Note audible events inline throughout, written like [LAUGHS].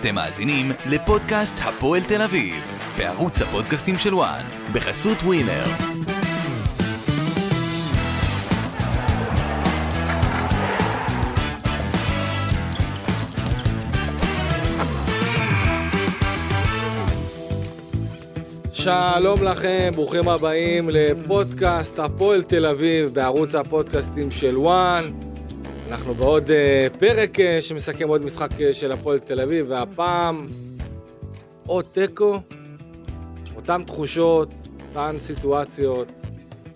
אתם מאזינים לפודקאסט הפועל תל אביב, בערוץ הפודקאסטים של וואן, בחסות ווינר. שלום לכם, ברוכים הבאים לפודקאסט הפועל תל אביב בערוץ הפודקאסטים של וואן. אנחנו בעוד uh, פרק uh, שמסכם עוד משחק uh, של הפועל תל אביב, והפעם עוד תיקו, אותן תחושות, אותן סיטואציות,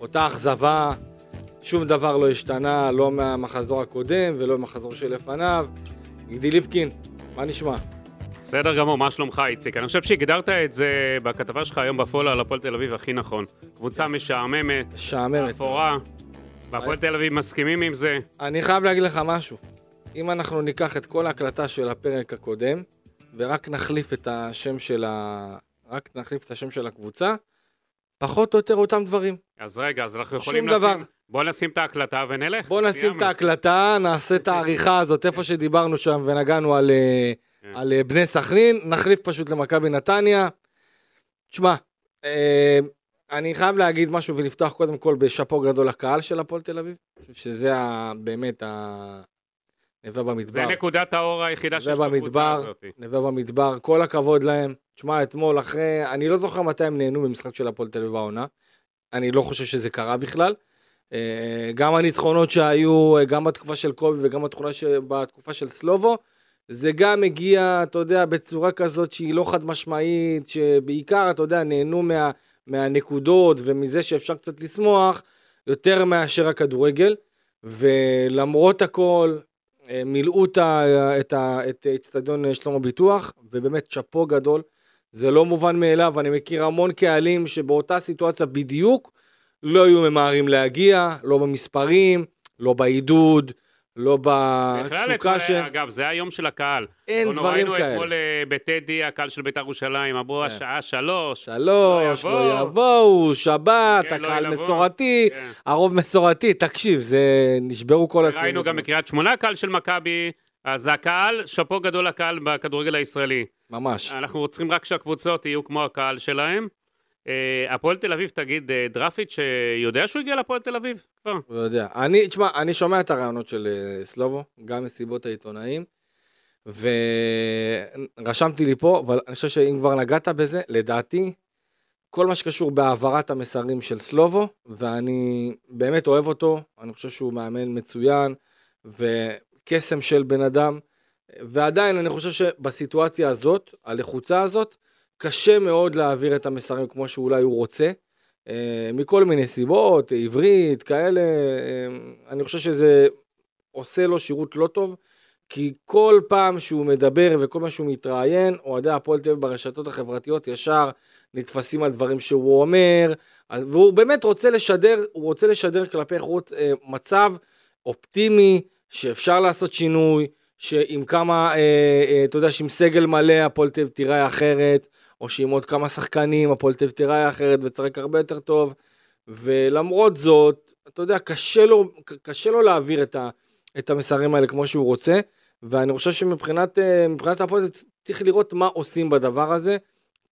אותה אכזבה, שום דבר לא השתנה, לא מהמחזור הקודם ולא מהמחזור שלפניו. יגדי ליפקין, מה נשמע? בסדר גמור, מה שלומך איציק? אני חושב שהגדרת את זה בכתבה שלך היום בפולו על הפועל תל אביב הכי נכון. קבוצה משעממת, משעממת. אפורה, והפועל תל אביב מסכימים עם זה. אני חייב להגיד לך משהו. אם אנחנו ניקח את כל ההקלטה של הפרק הקודם, ורק נחליף את השם של ה... רק נחליף את השם של הקבוצה, פחות או יותר אותם דברים. אז רגע, אז אנחנו יכולים דבר. לשים... בוא נשים את ההקלטה ונלך. בוא נשים. את ההקלטה, נעשה את העריכה הזאת, איפה שדיברנו שם ונגענו על, אה, כן. על אה, בני סכנין, נחליף פשוט למכבי נתניה. תשמע, אה, אני חייב להגיד משהו ולפתוח קודם כל בשאפו גדול לקהל של הפועל תל אביב. אני חושב שזה ה- באמת ה... נווה במדבר. זה נקודת האור היחידה שיש בקבוצה הזאת. נווה במדבר, כל הכבוד להם. תשמע, אתמול אחרי, אני לא זוכר מתי הם נהנו במשחק של הפועל תל אביב העונה. אני לא חושב שזה קרה בכלל. אה, גם הניצחונות שהיו, אה, גם בתקופה של קובי וגם בתקופה של, בתקופה של סלובו, זה גם הגיע, אתה יודע, בצורה כזאת שהיא לא חד משמעית, שבעיקר, אתה יודע, נהנו מה, מהנקודות ומזה שאפשר קצת לשמוח, יותר מאשר הכדורגל. ולמרות הכל, אה, מילאו את אצטדיון אה, שלמה ביטוח, ובאמת שאפו גדול. זה לא מובן מאליו, אני מכיר המון קהלים שבאותה סיטואציה בדיוק לא היו ממהרים להגיע, לא במספרים, לא בעידוד, לא בכלל, בתשוקה ש... אגב, זה היום של הקהל. אין דברים ראינו כאלה. אתמול אה, בטדי, הקהל של בית"ר ירושלים, אמרו כן. השעה שלוש. שלוש, לא לא יבואו. שבת, כן, לא הקהל. מסורתי, כן. הרוב מסורתי, תקשיב, זה נשברו כל הסינים. ראינו גם בקריית שמונה קהל של מכבי, אז הקהל, שאפו גדול לקהל בכדורגל הישראלי. ממש. אנחנו צריכים רק שהקבוצות יהיו כמו הקהל שלהם. אה, הפועל תל אביב, תגיד, אה, דרפיץ' יודע שהוא הגיע לפועל תל אביב כבר? לא יודע. אני, תשמע, אני שומע את הרעיונות של אה, סלובו, גם מסיבות העיתונאים, ורשמתי לי פה, אבל אני חושב שאם כבר נגעת בזה, לדעתי, כל מה שקשור בהעברת המסרים של סלובו, ואני באמת אוהב אותו, אני חושב שהוא מאמן מצוין, וקסם של בן אדם, ועדיין אני חושב שבסיטואציה הזאת, הלחוצה הזאת, קשה מאוד להעביר את המסרים כמו שאולי הוא רוצה. אה, מכל מיני סיבות, עברית, כאלה, אה, אני חושב שזה עושה לו שירות לא טוב, כי כל פעם שהוא מדבר וכל פעם שהוא מתראיין, אוהדי הפועל תל אביב ברשתות החברתיות ישר נתפסים על דברים שהוא אומר, והוא באמת רוצה לשדר, הוא רוצה לשדר כלפי חוץ אה, מצב אופטימי, שאפשר לעשות שינוי, שעם כמה, אתה יודע, שעם סגל מלא הפועל תל אביב תיראה אחרת, או שעם עוד כמה שחקנים הפועל תל אביב תיראה אחרת ותשחק הרבה יותר טוב. ולמרות זאת, אתה יודע, קשה לו, קשה לו להעביר את, ה, את המסרים האלה כמו שהוא רוצה, ואני חושב שמבחינת אה, הפועל זה צריך לראות מה עושים בדבר הזה,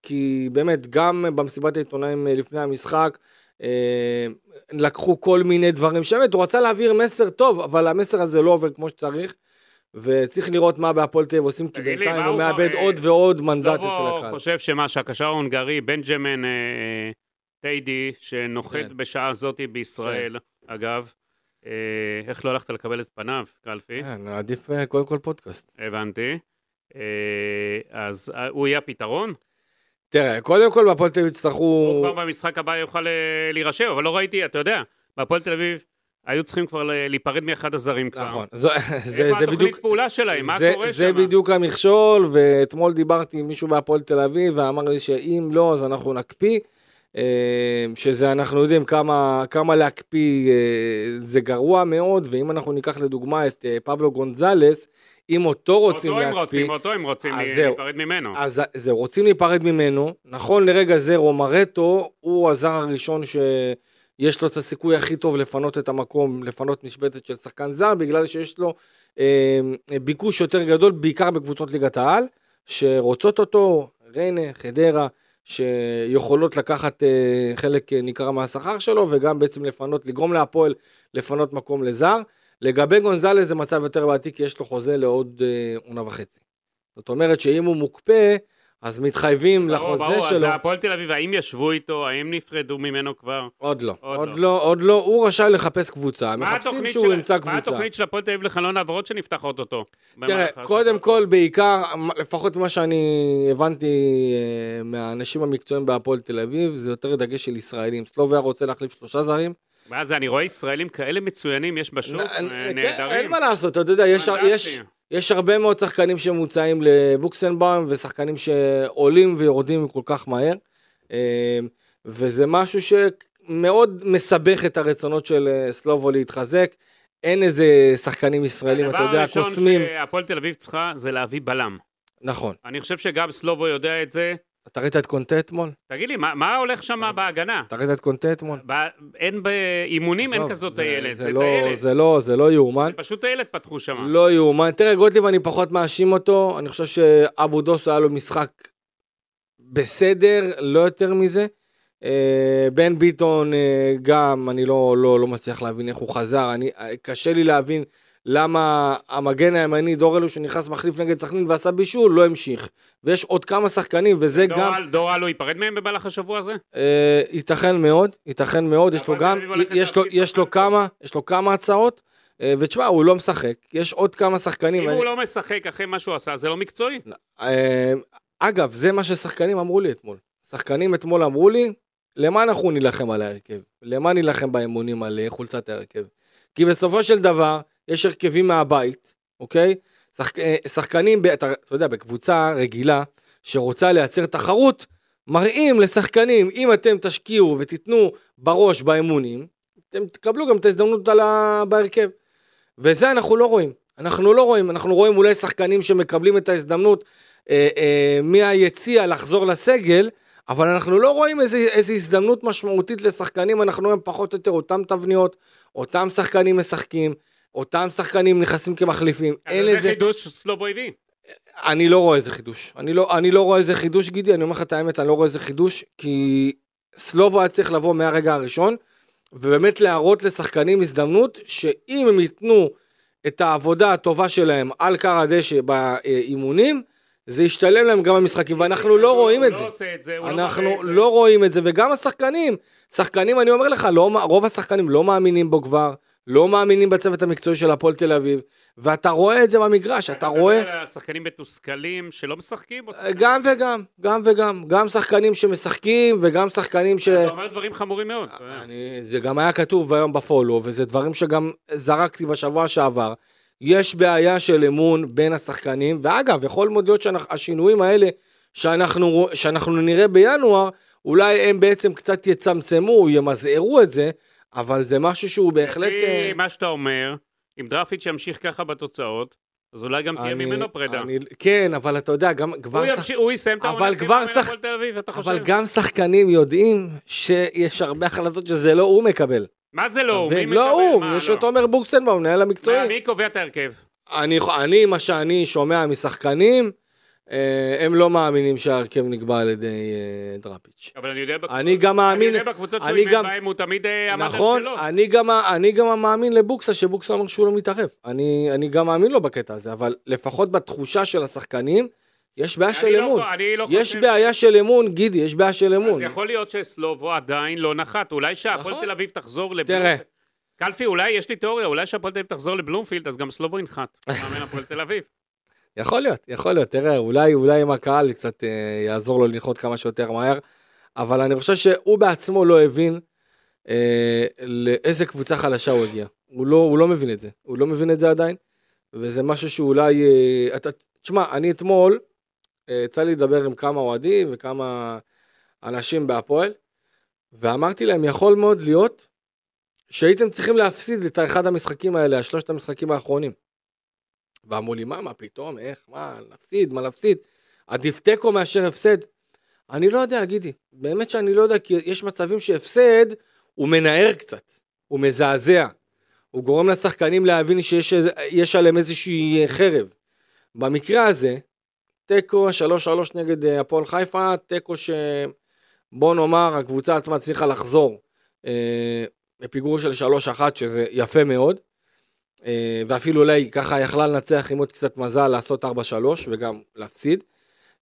כי באמת, גם במסיבת העיתונאים אה, לפני המשחק, אה, לקחו כל מיני דברים שבאמת, הוא רצה להעביר מסר טוב, אבל המסר הזה לא עובר כמו שצריך. וצריך לראות מה בהפועל תל אביב עושים, כי בינתיים הוא מאבד עוד אה, ועוד מנדט אצל הקהל. חושב שמה, שהקשר ההונגרי, בנג'מן אה, טיידי, שנוחת כן. בשעה זאת בישראל, אגב, אה, איך לא הלכת לקבל את פניו, קלפי? כן, עדיף אה, קודם כל פודקאסט. הבנתי. אה, אז אה, הוא יהיה הפתרון? תראה, קודם כל בהפועל תל אביב יצטרכו... הוא כבר במשחק הבא יוכל אה, להירשם, אבל לא ראיתי, אתה יודע, בהפועל תל אביב היו צריכים כבר להיפרד מאחד הזרים כבר. נכון, [LAUGHS] זה איפה זה התוכנית בדיוק... פעולה שלהם? מה זה- קורה שם? זה בדיוק המכשול, ואתמול דיברתי עם מישהו בהפועל תל אביב, ואמר לי שאם לא, אז אנחנו נקפיא. אה, שזה אנחנו יודעים כמה, כמה להקפיא אה, זה גרוע מאוד, ואם אנחנו ניקח לדוגמה את אה, פבלו גונזלס, אם אותו רוצים אותו הם להקפיא, רוצים, אותו הם רוצים אז לי- זהו. להיפרד ממנו. אז זהו, רוצים להיפרד ממנו. נכון לרגע זה רומרטו הוא הזר הראשון שיש לו את הסיכוי הכי טוב לפנות את המקום, לפנות משבצת של שחקן זר, בגלל שיש לו אה, ביקוש יותר גדול, בעיקר בקבוצות ליגת העל. שרוצות אותו, ריינה, חדרה, שיכולות לקחת אה, חלק אה, ניכר מהשכר שלו, וגם בעצם לפנות, לגרום להפועל לפנות מקום לזר. לגבי גונזלס זה מצב יותר בעייתי, כי יש לו חוזה לעוד אה, וחצי. זאת אומרת שאם הוא מוקפא, אז מתחייבים ברור, לחוזה ברור, שלו. אז הפועל תל אביב, האם ישבו איתו, האם נפרדו ממנו כבר? עוד לא, עוד עוד לא. לא, עוד לא, הוא רשאי לחפש קבוצה, מה מחפשים שהוא של- ימצא מה קבוצה. התוכנית של הפועל תל אביב לחלון העברות שנפתח אוטוטו? תראה, קודם? כל, בעיקר, לפחות ממה שאני הבנתי אה, מהאנשים המקצועיים בהפועל תל אביב, זה יותר דגש של ישראלים. סלוביה רוצה להחליף שלושה זרים. מה זה, אני רואה ישראלים כאלה מצוינים יש בשוק, אה, כן, אין נהדרים. מה לעשות, אתה יודע, יש. יש, הרבה מאוד שחקנים שמוצאים לבוקסנבאום, ושחקנים שעולים ויורדים כל כך מהר. אה, וזה משהו שמאוד מסבך את הרצונות של אה, סלובו להתחזק. אין איזה שחקנים ישראלים, אתה יודע, הדבר הראשון קוסמים. שהפועל תל אביב צריכה זה להביא בלם. נכון. אני חושב שגם סלובו יודע את זה. אתה ראית את קונטה אתמול? תגיד לי, מה מה הולך שם בהגנה? אתה ראית את קונטה אתמול? ב- אין באימונים, אין כזאת זה- טיילת, זה זה לא- טיילת. זה לא, זה לא יאומן. פשוט טיילת פתחו שם. לא יאומן. תראה, גוטליב, אני פחות מאשים אותו. אני חושב שאבו דוסו היה לו משחק בסדר, לא יותר מזה. אה, בן ביטון אה, גם, אני לא, לא, לא מצליח להבין איך הוא חזר. אני, אה, קשה לי להבין למה המגן הימני, דורלו, שנכנס מחליף נגד סכנין ועשה בישול, לא המשיך. ויש עוד כמה שחקנים, וזה דור גם... דור אלו ייפרד מהם במהלך השבוע הזה? אה, ייתכן מאוד, ייתכן מאוד, יש לו גם, יש לו, יש לו כמה, יש לו כמה הצעות, אה, ותשמע, הוא לא משחק, יש עוד כמה שחקנים. אם ואני- הוא לא משחק אחרי מה שהוא עשה, זה לא מקצועי. אה, אגב, זה מה ששחקנים אמרו לי אתמול. שחקנים אתמול אמרו לי, למה אנחנו נילחם על ההרכב? למה נילחם באמונים על חולצת ההרכב? כי בסופו של דבר, יש הרכבים מהבית, אוקיי? שחק... אה, שחקנים. אתה, אתה יודע, בקבוצה רגילה, שרוצה לייצר תחרות, מראים לשחקנים, אם אתם תשקיעו ותיתנו בראש באמונים, אתם תקבלו גם את ההזדמנות על ה... בהרכב. וזה אנחנו לא רואים. אנחנו לא רואים, אנחנו רואים אולי שחקנים שמקבלים את ההזדמנות אה, אה, מהיציע לחזור לסגל, אבל אנחנו לא רואים איזה, איזה הזדמנות משמעותית לשחקנים, אנחנו רואים פחות או יותר אותם תבניות, אותם שחקנים משחקים, אותם שחקנים נכנסים כמחליפים, אין זה לזה, חידוש שסלובו הביא. אני לא רואה איזה חידוש, אני לא, אני לא רואה איזה חידוש גידי, אני אומר לך את האמת, אני לא רואה איזה חידוש, כי סלובו היה צריך לבוא מהרגע הראשון, ובאמת להראות לשחקנים הזדמנות, שאם הם ייתנו את העבודה הטובה שלהם על קר הדשא באימונים, זה ישתלם להם גם במשחקים, ואנחנו לא רואים את הוא זה. לא עושה את זה, הוא לא אנחנו את זה. לא רואים את זה, וגם השחקנים, שחקנים, אני אומר לך, לא, רוב השחקנים לא מאמינים בו כבר, לא מאמינים בצוות המקצועי של הפועל תל אביב, ואתה רואה את זה במגרש, אתה רואה, השחקנים מתוסכלים שלא משחקים? שחקנים- גם וגם, גם וגם, גם שחקנים שמשחקים, וגם שחקנים ש... אתה אומר דברים חמורים מאוד. אני, זה גם היה כתוב היום בפולו, וזה דברים שגם זרקתי בשבוע שעבר. יש בעיה של אמון בין השחקנים, ואגב, יכול מאוד להיות שהשינויים האלה שאנחנו, שאנחנו נראה בינואר, אולי הם בעצם קצת יצמצמו, ימזערו את זה, אבל זה משהו שהוא בהחלט... לפי מה שאתה אומר, אם דרפיץ' ימשיך ככה בתוצאות, אז אולי גם תהיה אני- ממנו פרידה. אני, כן, אבל אתה יודע, גם כבר... הוא שח- ימשיך- הוא יסיים את אבל העונה טובה שח- תל אביב, אתה חושב? אבל גם שחקנים יודעים שיש הרבה החלטות שזה לא הוא מקבל. מה זה לא? הוא? מי לא מקבל? הוא, מה, יש לא? את עומר בוקסנבאום, מנהל המקצועי. מי קובע את ההרכב? אני, אני, מה שאני שומע משחקנים, הם לא מאמינים שההרכב נקבע על ידי אה, דראפיץ'. אבל אני יודע בקבוצות- אני גם מאמין, אני יודע בקבוצות שהוא אימן בהם, הוא תמיד אה, עמד על נכון, שלו. אני גם, אני גם מאמין לבוקסה, שבוקסה אומר שהוא לא מתערב. אני, אני גם מאמין לו בקטע הזה, אבל לפחות בתחושה של השחקנים, יש בעיה של לא- אמון. אני לא יש חושב- בעיה של אמון, גידי, יש בעיה של אמון. אז יכול להיות שסלובו עדיין לא נחת, אולי שהפועל נכון. תל אביב תחזור תראה. לבלומפילד. קלפי, אולי, יש לי תיאוריה, אולי שהפועל תל אביב תחזור לבלומפילד, אז גם סלובו ינחת. מאמן הפועל תל אביב. יכול להיות, יכול להיות, תראה, אולי, אולי עם הקהל זה קצת אה, יעזור לו לנחות כמה שיותר מהר, אבל אני חושב שהוא בעצמו לא הבין אה, לאיזה קבוצה חלשה הוא הגיע. הוא לא, הוא לא מבין את זה, הוא לא מבין את זה עדיין, וזה משהו שאולי, אה, אתה, תשמע, אני אתמול, אה, יצא לי לדבר עם כמה אוהדים וכמה אנשים בהפועל, ואמרתי להם, יכול מאוד להיות שהייתם צריכים להפסיד את אחד המשחקים האלה, השלושת המשחקים האחרונים. ואמרו לי, מה, מה פתאום, איך, מה, להפסיד, מה להפסיד? עדיף תיקו מאשר הפסד. אני לא יודע, גידי, באמת שאני לא יודע, כי יש מצבים שהפסד, הוא מנער קצת, הוא מזעזע. הוא גורם לשחקנים להבין שיש עליהם איזושהי חרב. במקרה הזה, תיקו, 3-3 נגד אה, הפועל חיפה, תיקו שבוא נאמר, הקבוצה עצמה הצליחה לחזור אה, בפיגור של 3-1, שזה יפה מאוד. אה, ואפילו אולי ככה יכלה לנצח עם עוד קצת מזל לעשות 4-3 וגם להפסיד.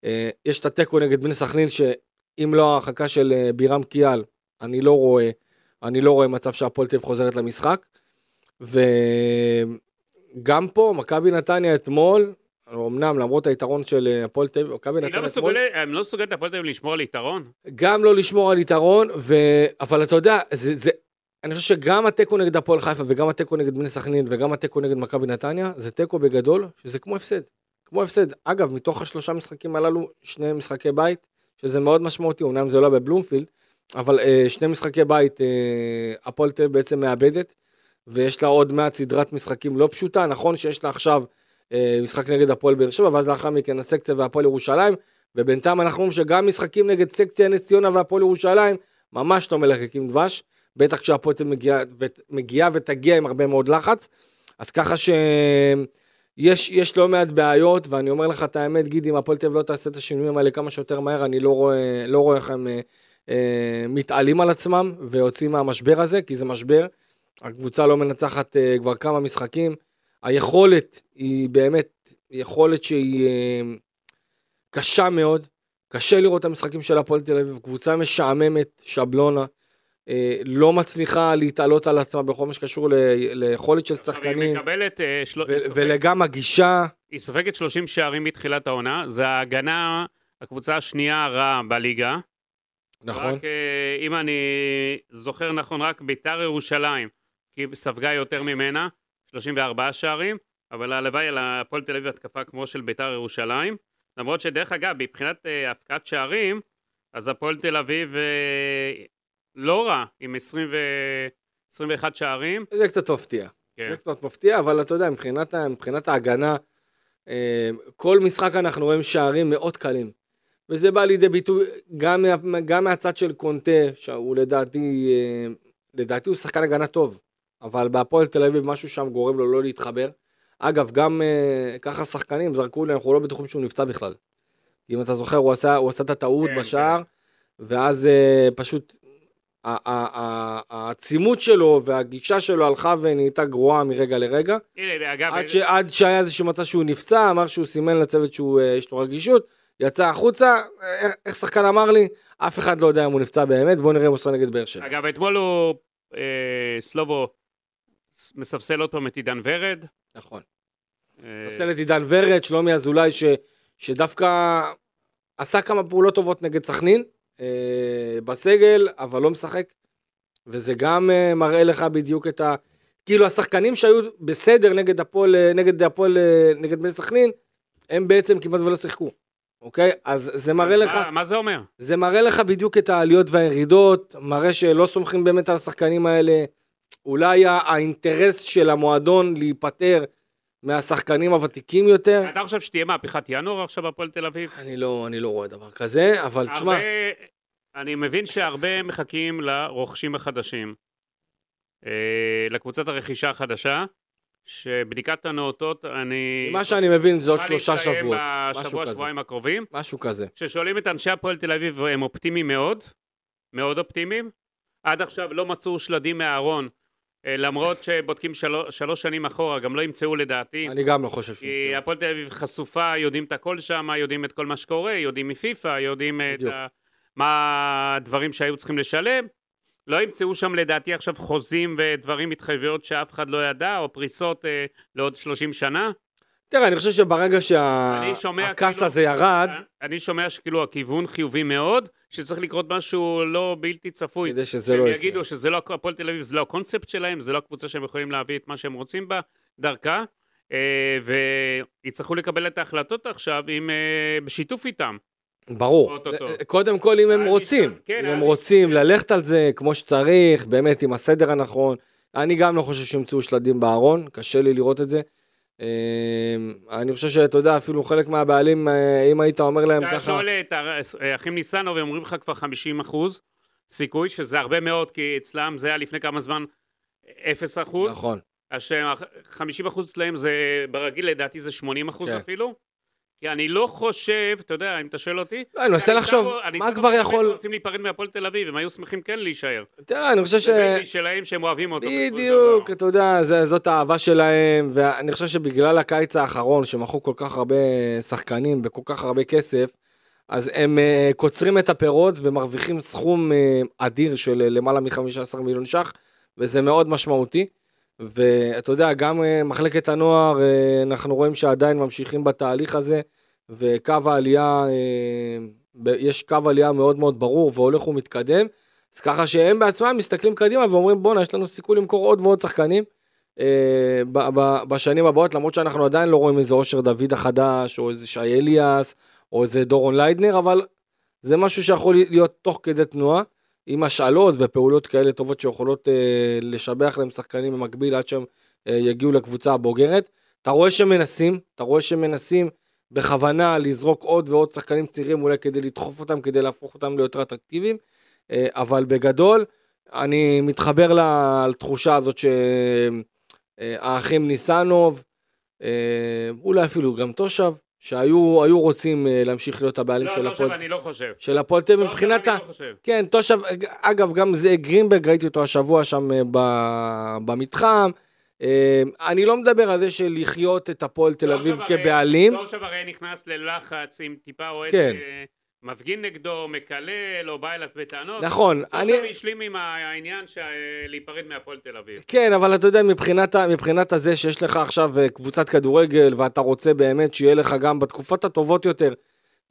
אה, יש את התיקו נגד בני סכנין, שאם לא ההרחקה של אה, בירם קיאל, אני לא רואה, אני לא רואה מצב שהפועל תל חוזרת למשחק. וגם פה, מכבי נתניה אתמול, אמנם למרות היתרון של הפועל תל אביב, מכבי לא נתניה אתמול, הם לא מסוגלת הפועל תל אביב לשמור על יתרון? גם לא לשמור על יתרון, ו... אבל אתה יודע, זה, זה... אני חושב שגם התיקו נגד הפועל חיפה וגם התיקו נגד בני סכנין וגם התיקו נגד מכבי נתניה, זה תיקו בגדול, שזה כמו הפסד. כמו הפסד. אגב, מתוך השלושה משחקים הללו, שני משחקי בית, שזה מאוד משמעותי, אומנם זה לא בבלומפילד, אבל אה, שני משחקי בית, אה, הפועל תל בעצם מאבדת, ויש לה עוד מעט סדרת משחקים לא פשוטה, נכון שיש לה עכשיו אה, משחק נגד הפועל באר שבע, ואז לאחר מכן הסקציה והפועל ירושלים, ובינתיים אנחנו רואים שגם משחקים נגד סקציה נס ציונה והפועל ירושלים, ממש לא מלקקים דבש, בטח כשהפועל מגיעה מגיעה ותגיע עם הרבה מאוד לחץ, אז ככה שיש יש לא מעט בעיות, ואני אומר לך את האמת, גידי, אם הפועל תל אביב לא תעשה את השינויים האלה כמה שיותר מהר, אני לא רואה, לא רואה איך הם אה, אה, מתעלים על עצמם ויוצאים מהמשבר הזה, כי זה משבר. הקבוצה לא מנצחת אה, כבר כמה משחקים. היכולת היא באמת יכולת שהיא אה, קשה מאוד. קשה לראות את המשחקים של הפועל תל אביב, קבוצה משעממת, שבלונה, לא מצליחה להתעלות על עצמה בכל מה שקשור ליכולת של היא שחקנים, מקבלת, אה, של- ו- היא סופגת- וגם הגישה, היא סופגת 30 שערים מתחילת העונה, זה ההגנה, הקבוצה השנייה הרעה בליגה. נכון? רק, אה, אם אני זוכר נכון, רק ביתר ירושלים, כי ספגה יותר ממנה, 34 שערים, אבל הלוואי על הפועל תל אביב התקפה כמו של ביתר ירושלים. למרות שדרך אגב, מבחינת אה, הפקעת שערים, אז הפועל תל אביב אה, לא רע, עם 20 ו... 21 שערים. זה קצת מפתיע. כן. זה קצת מפתיע, אבל אתה יודע, מבחינת, מבחינת ההגנה, אה, כל משחק אנחנו רואים שערים מאוד קלים. וזה בא לידי ביטוי גם, מה, גם מהצד של קונטה, שהוא לדעתי, אה, לדעתי הוא שחקן הגנה טוב, אבל בהפועל תל אביב משהו שם גורם לו לא להתחבר. אגב, גם אה, ככה שחקנים זרקו לי, אנחנו לא בטוחים שהוא נפצע בכלל. אם אתה זוכר, הוא עשה, הוא עשה את הטעות כן, בשער, ואז אה, פשוט העצימות שלו והגישה שלו הלכה ונהייתה גרועה מרגע לרגע. הנה, אגב, עד, ש, עד שהיה איזשהו מצב שהוא נפצע, אמר שהוא סימן לצוות שיש לו רגישות, יצא החוצה, איך, איך שחקן אמר לי, אף אחד לא יודע אם הוא נפצע באמת, בוא נראה אם הוא עושה נגד באר שבע. אגב, אתמול הוא, אה, סלובו, מספסל עוד פעם את עידן ורד. נכון. אה, נפסל את עידן ורד, שלומי אזולאי, ש, שדווקא עשה כמה פעולות טובות נגד סכנין, אה, בסגל, אבל לא משחק. וזה גם אה, מראה לך בדיוק את ה... כאילו השחקנים שהיו בסדר נגד הפועל, אה, נגד הפועל, נגד בני סכנין, הם בעצם כמעט ולא שיחקו. אוקיי? אז זה מראה לך... מה- מה זה אומר? זה מראה לך בדיוק את העליות והירידות, מראה שלא סומכים באמת על השחקנים האלה. אולי האינטרס של המועדון להיפטר מהשחקנים הוותיקים יותר. אתה חושב שתהיה מהפכת ינואר עכשיו בהפועל תל אביב? אני לא, אני לא רואה דבר כזה, אבל תשמע, הרבה, אני מבין שהרבה מחכים לרוכשים החדשים. אה, לקבוצת הרכישה החדשה, שבדיקת הנאותות, אני... מה שאני מבין זה עוד שלושה שבועות, משהו בשבוע, כזה, שבועיים הקרובים. משהו כזה. כששואלים את אנשי הפועל תל אביב, הם אופטימיים מאוד, מאוד אופטימיים. עד עכשיו לא מצאו שלדים מהארון, למרות שבודקים שלוש, שלוש שנים אחורה, גם לא ימצאו לדעתי. אני גם לא חושב כי שהוא הפועל תל אביב חשופה, יודעים את הכל שם, יודעים את כל מה שקורה, יודעים מפיפ"א, יודעים את. ה... מה הדברים שהיו צריכים לשלם. לא ימצאו שם לדעתי עכשיו חוזים ודברים, התחייבויות שאף אחד לא ידע, או פריסות אה, לעוד 30 שנה. תראה, אני חושב שברגע שהכעס כאילו- הזה ירד, אני שומע שכאילו הכיוון חיובי מאוד, שצריך לקרות משהו לא בלתי צפוי. כדי שזה לא הם יקרה. יגידו שזה לא, הפועל תל אביב זה לא הקונספט שלהם, זה לא הקבוצה שהם יכולים להביא את מה שהם רוצים בה, דרכה, אה, ויצטרכו לקבל את ההחלטות עכשיו עם, אה, בשיתוף איתם. ברור. קודם כל, אם הם רוצים, כן, אם הם. רוצים ללכת על זה כמו שצריך, באמת עם הסדר הנכון. אני גם לא חושב שימצאו שלדים בארון, קשה לי לראות את זה. אמ, אני חושב שאתה יודע, אפילו חלק מהבעלים, אה, אם היית אומר להם אתה ככה, שואל את האחים ניסנוב, הם אומרים לך כבר 50 אחוז סיכוי, שזה הרבה מאוד, כי אצלם זה היה לפני כמה זמן 0 אחוז. נכון, אז ש- 50 אחוז אצלהם זה, ברגיל לדעתי זה 80 אחוז כן. אפילו. כי אני לא חושב, אתה יודע, אם אתה שואל אותי... לא, אני מנסה לחשוב, מה כבר יכול... רוצים להיפרד מהפועל תל אביב, הם היו שמחים כן להישאר. תראה, אני חושב ש... זה שלהם שהם אוהבים אותו. בדיוק. אתה יודע, זאת האהבה שלהם, ואני חושב שבגלל הקיץ האחרון, שמכרו כל כך הרבה שחקנים בכל כך הרבה כסף, אז הם אה, קוצרים את הפירות ומרוויחים סכום אה, אדיר של אה, למעלה מ-15 מיליון ש"ח, וזה מאוד משמעותי. ואתה יודע, גם אה, מחלקת הנוער, אה, אנחנו רואים שעדיין ממשיכים בתהליך הזה, וקו העלייה, אה, יש קו עלייה מאוד מאוד ברור והולך ומתקדם. אז ככה שהם בעצמם מסתכלים קדימה ואומרים בואנה יש לנו סיכוי למכור עוד ועוד שחקנים בשנים הבאות למרות שאנחנו עדיין לא רואים איזה אושר דוד החדש או איזה שי אליאס או איזה דורון ליידנר אבל זה משהו שיכול להיות תוך כדי תנועה עם השאלות ופעולות כאלה טובות שיכולות אה, לשבח להם שחקנים במקביל עד שהם אה, יגיעו לקבוצה הבוגרת. אתה רואה שהם מנסים, אתה רואה שהם מנסים בכוונה לזרוק עוד ועוד שחקנים צעירים אולי כדי לדחוף אותם, כדי להפוך אותם ליותר אטרקטיביים. אה, אבל בגדול, אני מתחבר לתחושה הזאת שהאחים ניסנוב, אה, אולי אפילו גם תושב, שהיו היו רוצים אה, להמשיך להיות הבעלים לא, של לא הפועל. עכשיו, אני לא חושב. של הפועל תל אביב לא, מבחינת ה... לא חושב. כן, תושב, אגב, גם זה גרינברג, ראיתי אותו השבוע שם אה, ב- במתחם. אה, אני לא מדבר על זה של לחיות את הפועל תל לא, אביב כבעלים. לא עכשיו הרי נכנס ללחץ עם טיפה אוהד, כן. מפגין נגדו, מקלל, או בא אליו בטענות. נכון, אני... אני... השלים עם העניין של להיפרד מהפועל תל אביב. כן, אבל אתה יודע, מבחינת, מבחינת הזה שיש לך עכשיו אה, קבוצת כדורגל, ואתה רוצה באמת שיהיה לך גם בתקופות הטובות יותר,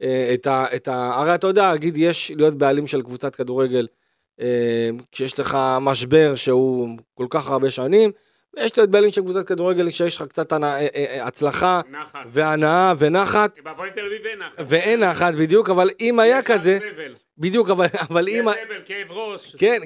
אה, את ה... את ה הרי אתה יודע, נגיד, יש להיות בעלים של קבוצת כדורגל, אה, כשיש לך משבר שהוא כל כך הרבה שנים, ויש להיות בעלים של קבוצת כדורגל שיש לך קצת הנא- אה, אה, הצלחה. והנאה ונחת, בהפועל תל אביב אין נחת. ואין נחת בדיוק, אבל אם היה יש כזה. בדיוק, אבל, אבל יש אם... ה- סבל, כאב ראש. כן,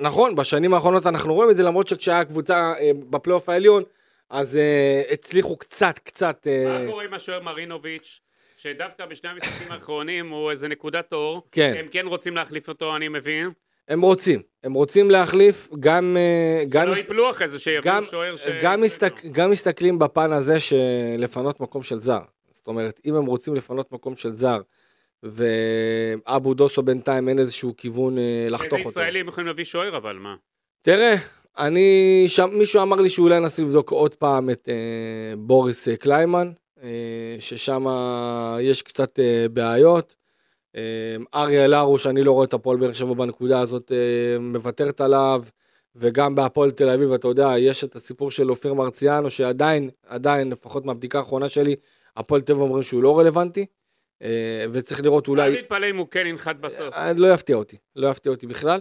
נכון, בשנים האחרונות אנחנו רואים את זה, למרות שכשהיה קבוצה אה, בפלייאוף העליון, אז אה, הצליחו קצת, קצת... אה, מה קורה עם השוער מרינוביץ', שדווקא בשני המשחקים האחרונים הוא איזה נקודת אור. כן. הם כן רוצים להחליף אותו, אני מבין. הם רוצים, הם רוצים להחליף, גם... אה, גם לא מס- ייפלו אחרי זה, שיביאו גם, שוער ש... גם, מסתק, גם מסתכלים בפן הזה שלפנות מקום של זר. זאת אומרת, אם הם רוצים לפנות מקום של זר, ואבו דוסו בינתיים אין איזשהו כיוון אה, לחתוך איזה אותו. ישראלים יכולים להביא שוער, אבל מה? תראה, אני, שם, מישהו אמר לי שאולי ננסה לבדוק עוד פעם את אה, בוריס אה, קליימן, אה, ששם יש קצת אה, בעיות. אה, אריה אלהרוש, אני לא רואה את הפועל באר שבע בנקודה הזאת, אה, מוותרת עליו, וגם בהפועל תל אביב, אתה יודע, יש את הסיפור של אופיר מרציאנו, שעדיין, עדיין, לפחות מהבדיקה האחרונה שלי, הפועל תל אביב אומרים שהוא לא רלוונטי, אה, וצריך לראות אולי... אל תתפלא אם הוא כן ינחת בסוף. אה, לא יפתיע אותי, לא יפתיע אותי בכלל.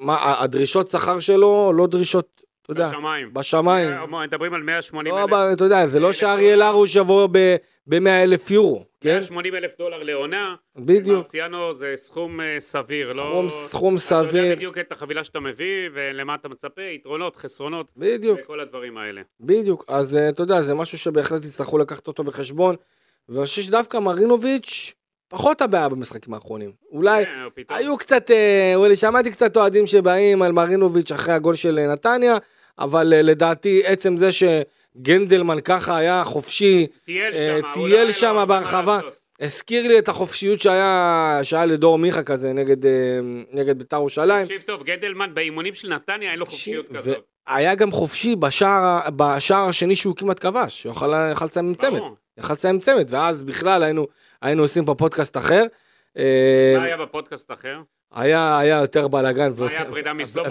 מה, הדרישות שכר שלו, לא דרישות, אתה יודע, בשמיים. בשמיים. אה, מדברים על 180 לא, אלף. אתה יודע, זה לא שאריאל דולר. הרוש יבוא ב-100 אלף יורו, כן? 180 אלף דולר לעונה. בדיוק. מרציאנו זה סכום אה, סביר, לא... סכום, סכום אתה יודע סביר, בדיוק את החבילה שאתה מביא, ולמה אתה מצפה, יתרונות, חסרונות, בדיוק, וכל הדברים האלה. בדיוק. אז אה, אתה יודע, זה משהו שבהחלט יצטרכו לקחת אותו בחשבון. ואני חושב שדווקא מרינוביץ', פחות הבעיה במשחקים האחרונים. אולי, פתאום. היו קצת, אה, אולי שמעתי קצת אוהדים שבאים על מרינוביץ' אחרי הגול של אה, נתניה, אבל אה, לדעתי עצם זה שגנדלמן ככה היה חופשי, טייל אה, שם, לא, בהרחבה. הזכיר לי את החופשיות שהיה, שהיה לדור מיכה כזה נגד, אה, נגד בית"ר ירושלים. תקשיב טוב, גדלמן באימונים של נתניה אין לו חופשיות כזאת. והיה גם חופשי בשער, בשער השני שהוא כמעט כבש, הוא יכל לסיים עם צמד. יכל לסיים עם צמד, ואז בכלל היינו, היינו עושים פה פודקאסט אחר. אה, מה היה בפודקאסט אחר? היה, היה יותר בלאגן היה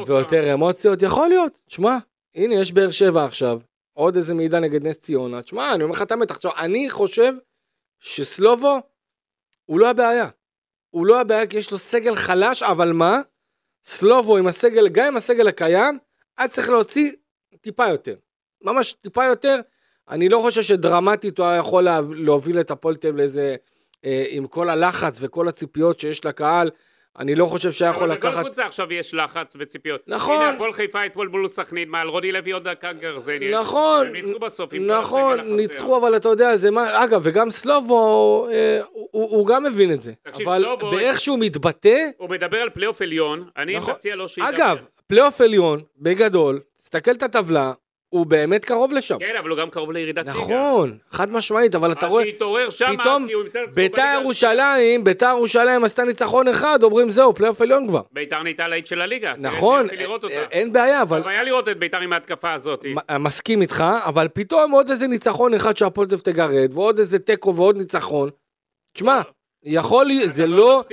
ויותר, אמוציות, יכול להיות. תשמע, הנה יש באר שבע עכשיו, עוד איזה מידע נגד נס ציונה. תשמע, אני אומר לך את האמת, עכשיו, אני חושב שסלובו הוא לא הבעיה. הוא לא הבעיה כי יש לו סגל חלש, אבל מה? סלובו עם הסגל, גם עם הסגל הקיים, אז צריך להוציא טיפה יותר. ממש טיפה יותר. אני לא חושב שדרמטית הוא היה יכול לה- להוביל את הפועל תל אביב לאיזה, אה, עם כל הלחץ וכל הציפיות שיש לקהל, אני לא חושב שהיה יכול אבל לקחת... קבוצה עכשיו יש לחץ וציפיות. נכון. הנה, הפועל חיפה אתמול מול סכנין, מעל רודי לוי עוד דקה גרזני. נכון, הם ניצחו בסוף נכון. ניצחו, אבל אתה יודע, זה מה, אגב, וגם סלובו, אה, הוא, הוא גם מבין את זה. תקשיב, אבל סלובו- באיך שהוא מתבטא, הוא מדבר על פלייאוף עליון, אני נכון. מציע לו שידבר. אגב, פלייאוף עליון, בגדול, תסתכל את הטבלה, הוא באמת קרוב לשם. כן, אבל הוא גם קרוב לירידת ליגה. נכון, חד משמעית, אבל אתה אז רואה, שיתעורר שם, פתאום כי הוא ימצא את עצמו ביתר. ירושלים, ביתר ירושלים עשתה ניצחון אחד, אומרים זהו, פלייאוף עליון כבר. ביתר נהייתה להיט של הליגה. תראה נכון, אין בעיה, אבל אבל היה לראות את ביתר עם ההתקפה הזאת. מסכים איתך, אבל פתאום עוד איזה ניצחון אחד שהפועל תגרד, ועוד איזה תיקו ועוד ניצחון. תשמע, יכול להיות, זה לא,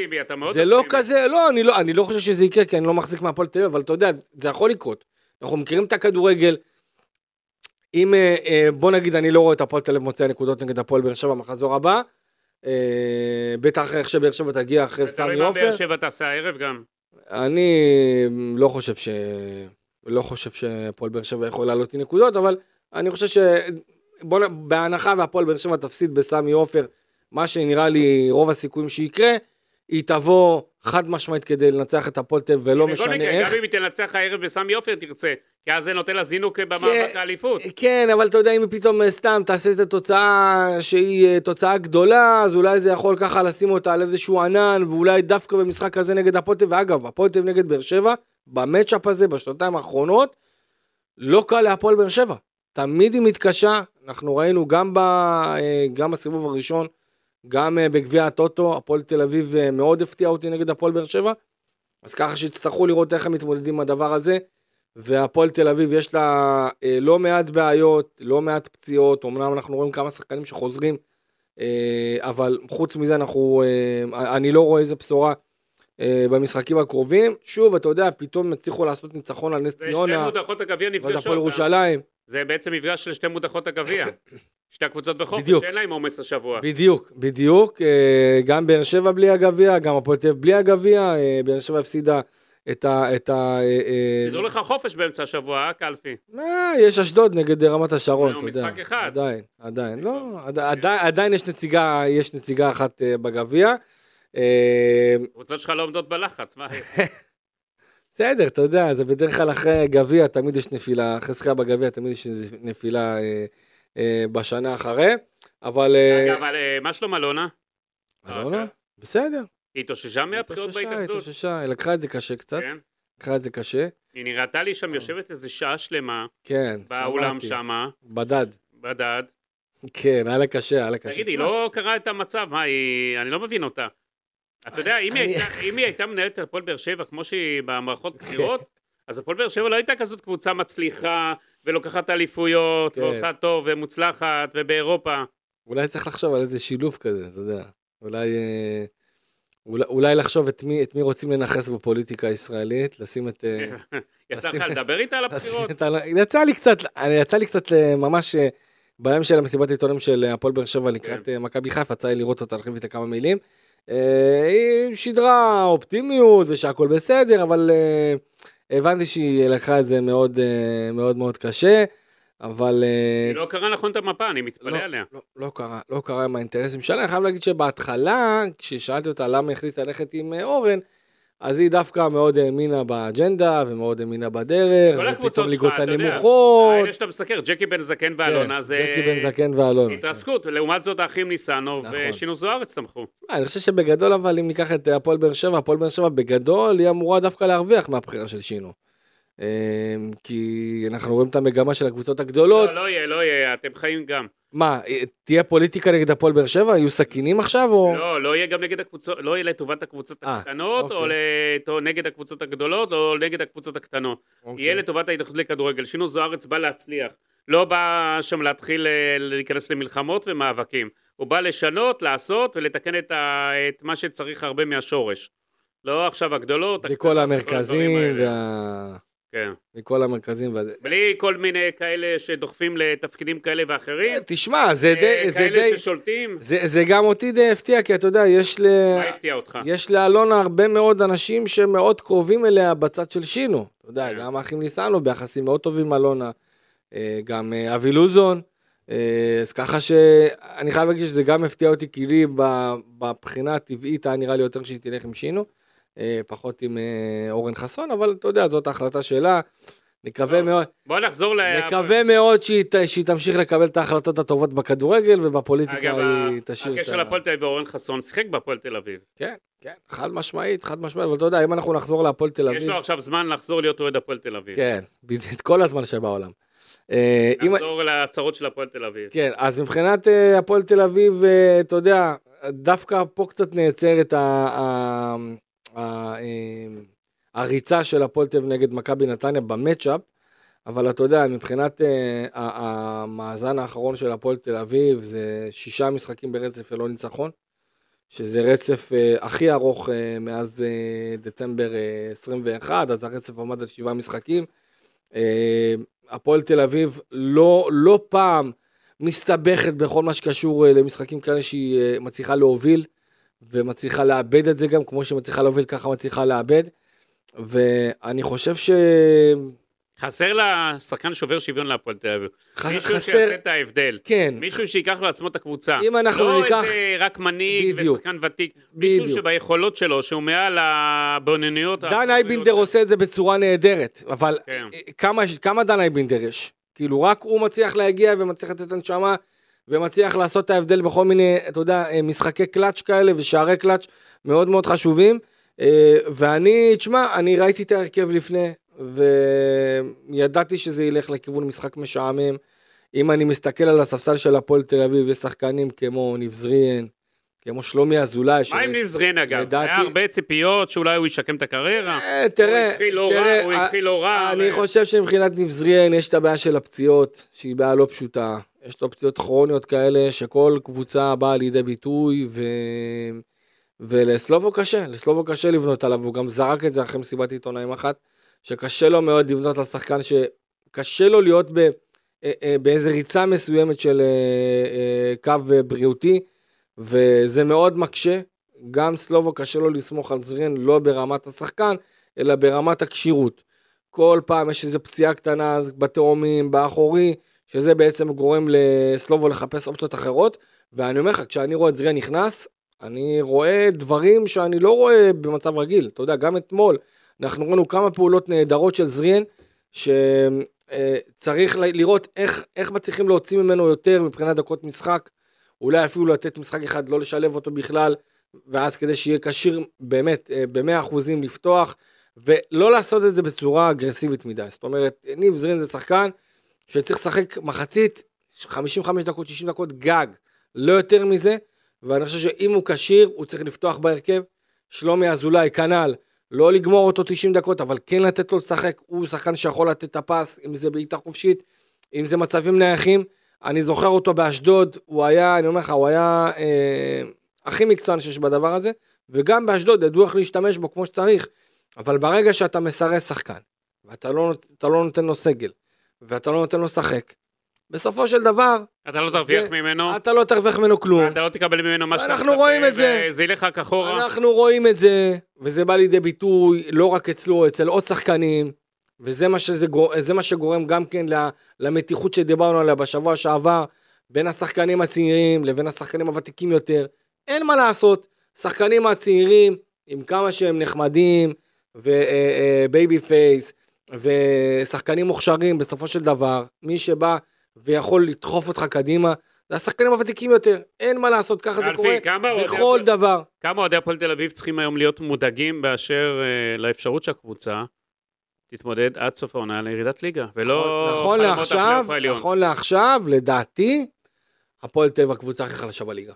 זה לא. כזה, לא, אני לא, אני לא חושב שזה יקרה, כי אני לא מחזיק מהפועל תל אביב, אבל אתה יודע, זה יכול לקרות. אנחנו מכירים את הכדורגל. אם, אה, אה, בוא נגיד, אני לא רואה את הפועל תל אביב מוצא נקודות נגד הפועל באר שבע במחזור הבא. אה, בטח איך שבאר שבע תגיע אחרי סמי מה עופר. באר שבע תעשה הערב גם. אני לא חושב ש... לא חושב שהפועל באר שבע יכול לעלות לי נקודות, אבל אני חושב ש... בוא נ... בהנחה והפועל באר שבע תפסיד בסמי עופר, מה שנראה לי רוב הסיכויים שיקרה, היא תבוא חד משמעית כדי לנצח את הפועל תל ולא משנה איך. גם אם היא תנצח הערב בסמי עופר תרצה, כי אז זה נותן לה זינוק במאבק האליפות. כן, אבל אתה יודע, אם פתאום אה, סתם תעשה את התוצאה שהיא אה, תוצאה גדולה, אז אולי זה יכול ככה לשים אותה על איזשהו ענן, ואולי דווקא במשחק הזה נגד הפועל תל אביב, ואגב, הפועל תל אביב נגד באר שבע, במצ'אפ הזה, בשנתיים האחרונות, לא קל להפועל באר שבע. תמיד היא מתקשה, אנחנו ראינו גם, ב, אה, גם בסיבוב הראשון, גם בגביע הטוטו, הפועל תל אביב מאוד הפתיע אותי נגד הפועל באר שבע, אז ככה שיצטרכו לראות איך הם מתמודדים עם הדבר הזה. והפועל תל אביב יש לה אה, לא מעט בעיות, לא מעט פציעות, אמנם אנחנו רואים כמה שחקנים שחוזרים, אה, אבל חוץ מזה אנחנו, אה, אני לא רואה איזה בשורה אה, במשחקים הקרובים. שוב, אתה יודע, פתאום הצליחו לעשות ניצחון על נס ציונה, ואז. הפועל ירושלים, זה בעצם מפגש של שתי מודחות הגביע. [COUGHS] שתי הקבוצות בחופש, בדיוק. שאין להם עומס השבוע. בדיוק, בדיוק, אה, גם באר שבע בלי הגביע, גם הפועל תל אביב בלי הגביע, אה, באר שבע הפסידה את ה... את ה אה, אה, סידרו לך חופש באמצע השבוע, אה, קלפי? אה, יש אשדוד נגד רמת השרון, אתה יודע. משחק אחד. עדיין, עדיין, לא, עד- עדיין, יש נציגה, יש נציגה אחת אה, בגביע. אה, הקבוצות שלך לא עומדות בלחץ, מה? [LAUGHS] בסדר, אתה יודע, זה בדרך כלל אחרי גביע תמיד יש נפילה, אחרי זכייה בגביע תמיד יש נפילה אה, אה, בשנה אחרי, אבל... אה, אגב, אבל, אה, מה שלום אלונה? אלונה, בסדר. היא התאוששה מהבחירות בהתאחדות? התאוששה, היא לקחה את זה קשה קצת, כן. לקחה את זה קשה. היא נראתה לי שם יושבת איזה שעה שלמה כן, באולם. שמה, בדד. בדד. כן, היה לה קשה, היה לה קשה. תגיד, היא לא קראה את המצב, מה, היא... אני לא מבין אותה. אתה יודע, אם היא אני- הייתה- אם היא הייתה מנהלת את הפועל באר שבע כמו שהיא במערכות כן. בחירות, אז הפועל באר שבע לא הייתה כזאת קבוצה מצליחה, ולוקחת אליפויות, כן. ועושה טוב, ומוצלחת, ובאירופה. אולי צריך לחשוב על איזה שילוב כזה, אתה יודע. אולי, אה, אולי, אולי לחשוב את מי, את מי רוצים לנכס בפוליטיקה הישראלית, לשים את... אה, [LAUGHS] יצא לך לדבר איתה על הבחירות? יצא לי קצת, אני- יצא לי קצת אה, ממש אה, ביום של המסיבת עיתונים של הפועל באר שבע לקראת כן. מכבי חיפה, יצא לי לראות אותה, להחליף איתה כמה מילים. היא שידרה אופטימיות ושהכול בסדר, אבל הבנתי שהיא לקחה את זה מאוד מאוד מאוד קשה, אבל... אה, היא לא קראה נכון את המפה, אני מתפלא לא, עליה. לא, לא קרה, לא קרה עם האינטרסים שלה. אני חייב להגיד שבהתחלה, כששאלתי אותה למה החליטה ללכת עם אה, אורן, אז היא דווקא מאוד האמינה באג'נדה ומאוד האמינה בדרך, ופתאום ליגות הנמוכות. האלה שאתה מסקר, ג'קי בן זקן ואלונה, כן, זה ג'קי בן זקן ואלונה. התרסקות, לעומת זאת האחים ניסנוב נכון. ושינו זוארץ תמכו. אני חושב שבגדול אבל אם ניקח את אה, הפועל באר שבע, הפועל באר שבע בגדול היא אמורה דווקא להרוויח מהבחירה של שינו. אה, כי אנחנו רואים את המגמה של הקבוצות הגדולות. לא, לא יהיה, לא יהיה, אתם חיים גם. מה, אה, תהיה פוליטיקה נגד הפועל באר שבע? יהיו סכינים עכשיו או... לא, לא יהיה גם נגד הקבוצות, לא יהיה לטובת הקבוצות אה, הקטנות, או אוקיי. לת- נגד הקבוצות הגדולות, או נגד הקבוצות הקטנות. אוקיי. יהיה לטובת ההתאחדות לכדורגל. שינו זוארץ בא להצליח. לא בא שם להתחיל אה, להיכנס למלחמות ומאבקים. הוא בא לשנות, לעשות ולתקן את, ה... את מה שצריך הרבה מהשורש. לא עכשיו הגדולות, וכל המרכזים. וה... כן. וכל המרכזים והזה. בלי כל מיני כאלה שדוחפים לתפקידים כאלה ואחרים. תשמע, זה אה, די, זה כאלה די, ששולטים. זה, זה גם אותי די הפתיע, כי אתה יודע, יש ל... מה הפתיע אותך? יש לאלונה הרבה מאוד אנשים שמאוד קרובים אליה בצד של שינו. אתה יודע, כן. גם האחים ניסנו ביחסים מאוד טובים עם אלונה, אה, גם אה, אבי לוזון. אז ככה שאני חייב להגיד שזה גם הפתיע אותי, כי לי בבחינה הטבעית היה נראה לי יותר שהיא תלך עם שינו, פחות עם אה, אורן חסון, אבל אתה יודע, זאת ההחלטה שלה. נקווה טוב, מאוד, בוא נחזור ל... נקווה מאוד שהיא, שהיא תמשיך לקבל את ההחלטות הטובות בכדורגל ובפוליטיקה אגב, היא תשאיר את הקשר להפועל תל אביב ואורן חסון שיחק בהפועל תל אביב. כן, כן, חד משמעית, חד משמעית, אבל אתה יודע, אם אנחנו נחזור להפועל תל אביב... יש לו עכשיו זמן לחזור להיות אוהד הפועל תל אביב. כן, בדיוק, כל הזמן שבעולם. אה, נחזור להצהרות של הפועל תל אביב. כן, אז מבחינת אה, הפועל תל אביב, אה, אתה יודע, דווקא פה קצת נעצרת ה- ה- ה- אה, הריצה של הפועל תל אביב נגד מכבי נתניה במצ'אפ, אבל אתה יודע, מבחינת אה, המאזן האחרון של הפועל תל אביב, זה שישה משחקים ברצף ללא ניצחון, שזה רצף אה, הכי ארוך אה, מאז דצמבר אה, 21, אז הרצף עמד על שבעה משחקים. הפועל תל אביב לא, לא פעם מסתבכת בכל מה שקשור למשחקים כאלה שהיא מצליחה להוביל ומצליחה לאבד את זה גם, כמו שהיא מצליחה להוביל ככה מצליחה לאבד. ואני חושב ש... חסר לה שחקן שובר שוויון להפועל תל אביב. מישהו חסר, שיעשה את ההבדל. כן, מישהו שייקח לעצמו את הקבוצה. אם אנחנו לא ניקח- איזה רק מנהיג בדיוק. ושחקן ותיק. מישהו בדיוק. שביכולות שלו, שהוא מעל הבינוניות. דן אייבינדר עושה את זה בצורה נהדרת, אבל כן. כמה, כמה דן אייבינדר יש? כאילו רק הוא מצליח להגיע ומצליח לתת הנשמה ומצליח לעשות את ההבדל בכל מיני, אתה יודע, משחקי קלאץ' כאלה ושערי קלאץ' מאוד מאוד חשובים. אה, ואני, תשמע, אני ראיתי את ההרכב לפני, וידעתי שזה ילך לכיוון משחק משעמם. אם אני מסתכל על הספסל של הפועל תל אביב, יש שחקנים כמו ניב זריאן, כמו שלומי אזולאי. מה עם ניב זרין אגב? לדעתי- היה הרבה ציפיות שאולי הוא ישקם את הקריירה. אה, תראה, הוא התחיל לא תראה, רע, הוא אה, התחיל לא רע. אני חושב שמבחינת ניב יש את הבעיה של הפציעות, שהיא בעיה לא פשוטה. יש לו פציעות כרוניות כאלה, שכל קבוצה באה לידי ביטוי, ו... ולסלובו קשה, לסלובו קשה לבנות עליו, הוא גם זרק את זה אחרי מסיבת עיתונאים אחת, שקשה לו מאוד לבנות על שחקן שקשה לו להיות ב... אה, אה, באיזה ריצה מסוימת של אה, קו בריאותי, וזה מאוד מקשה. גם סלובו קשה לו לסמוך על זריאן לא ברמת השחקן, אלא ברמת הכשירות. כל פעם יש איזו פציעה קטנה בתאומים, באחורי, שזה בעצם גורם לסלובו לחפש אופציות אחרות. ואני אומר לך, כשאני רואה את זריאן נכנס, אני רואה דברים שאני לא רואה במצב רגיל. אתה יודע, גם אתמול, אנחנו ראינו כמה פעולות נהדרות של זריאן, שצריך לראות איך, איך מצליחים להוציא ממנו יותר מבחינת דקות משחק. אולי אפילו לתת משחק אחד, לא לשלב אותו בכלל, ואז כדי שיהיה כשיר באמת אה, במאה אחוזים לפתוח, ולא לעשות את זה בצורה אגרסיבית מדי. זאת אומרת, ניב זרין זה שחקן שצריך לשחק מחצית 55 דקות, 60 דקות גג, לא יותר מזה, ואני חושב שאם הוא כשיר, הוא צריך לפתוח בהרכב. שלומי אזולאי, כנ"ל, לא לגמור אותו 90 דקות, אבל כן לתת לו לשחק, הוא שחקן שיכול לתת את הפס, אם זה בעיטה חופשית, אם זה מצבים נייחים. אני זוכר אותו באשדוד, הוא היה, אני אומר לך, הוא היה אה, הכי מקצוען שיש בדבר הזה, וגם באשדוד ידעו איך להשתמש בו כמו שצריך, אבל ברגע שאתה מסרס שחקן, ואתה לא, לא נותן לו סגל, ואתה לא נותן לו לשחק, בסופו של דבר, אתה לא תרוויח זה- ממנו, אתה לא תרוויח ממנו כלום. אתה לא תקבל ממנו מה שאתה אנחנו רואים את זה. וזה ילך רק אחורה. אנחנו רואים את זה, וזה בא לידי ביטוי לא רק אצלו, אצל עוד שחקנים, וזה מה, שזה, זה מה שגורם גם כן למתיחות שדיברנו עליה בשבוע שעבר, בין השחקנים הצעירים לבין השחקנים הוותיקים יותר. אין מה לעשות, שחקנים הצעירים, עם כמה שהם נחמדים, ו-baby face, ושחקנים מוכשרים, בסופו של דבר, מי שבא ויכול לדחוף אותך קדימה, זה השחקנים הוותיקים יותר. אין מה לעשות, ככה זה קורה בכל דבר. כמה אוהדי הפועל תל אביב צריכים היום להיות מודאגים באשר אה, לאפשרות שהקבוצה תתמודד עד סוף העונה לירידת ליגה, ולא נכון חלומות לעכשיו. נכון לעכשיו, לדעתי, הפועל תל אביב הקבוצה הכי חלשה בליגה.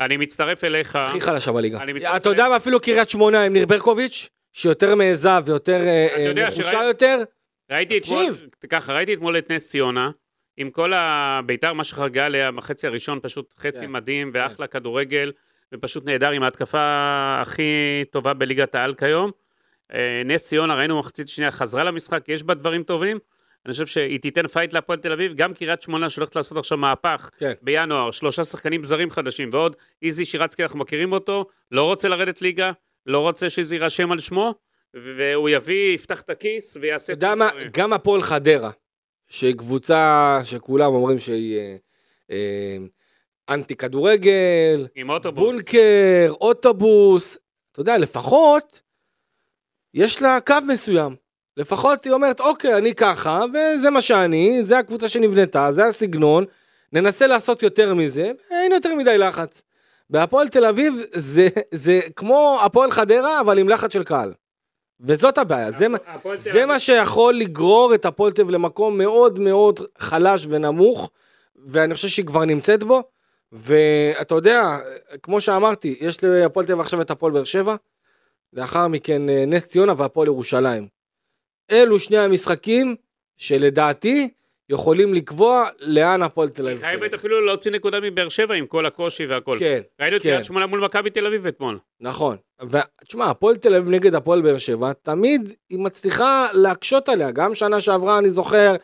אני מצטרף אליך. הכי חלשה בליגה. אתה יודע מה, אפילו קריית שמונה עם ניר ברקוביץ', שיותר מעיזה ויותר אה, אה, נחושה יותר, ראיתי אתמול. ככה, ראיתי אתמול את נס ציונה, עם כל הביתר, מה שחרגה עליה בחצי הראשון, פשוט חצי כן. מדהים ואחלה כדורגל, ופשוט נהדר עם ההתקפה הכי טובה בליגת העל כיום. אה, נס ציונה, ראינו מחצית שנייה, חזרה למשחק, יש בה דברים טובים. אני חושב שהיא תיתן fight להפועל תל אביב, גם קריית שמונה שהולכת לעשות עכשיו מהפך כן. בינואר, שלושה שחקנים זרים חדשים, ועוד איזי שירצקי, אנחנו מכירים אותו, לא רוצה לרדת ליגה, לא רוצה שזה יירשם על שמו, והוא יביא, יפתח את הכיס ויעשה... אתה יודע מה. גם הפועל חדרה, שהיא קבוצה שכולם אומרים שהיא אה, אה, אנטי כדורגל, עם אוטובוס. בונקר, אוטובוס, אתה יודע, לפחות יש לה קו מסוים. לפחות היא אומרת, אוקיי, אני ככה, וזה מה שאני, זה הקבוצה שנבנתה, זה הסגנון, ננסה לעשות יותר מזה, ואין יותר מדי לחץ. בהפועל תל אביב זה, זה כמו הפועל חדרה, אבל עם לחץ של קהל. וזאת הבעיה, זה, זה מה שיכול לגרור את הפועל תל אביב למקום מאוד מאוד חלש ונמוך, ואני חושב שהיא כבר נמצאת בו, ואתה יודע, כמו שאמרתי, יש להפועל תל אביב עכשיו את הפועל באר שבע, לאחר מכן אה, נס ציונה והפועל ירושלים. אלו שני המשחקים שלדעתי יכולים לקבוע לאן הפועל תל היא אביב חייבת. אפילו להוציא נקודה מבאר שבע עם כל הקושי והכל. כן, ראינו את כן. קריית שמונה מול מכבי תל אביב אתמול. נכון. ותשמע, הפועל תל אביב נגד הפועל באר שבע, תמיד היא מצליחה להקשות עליה. גם שנה שעברה אני זוכר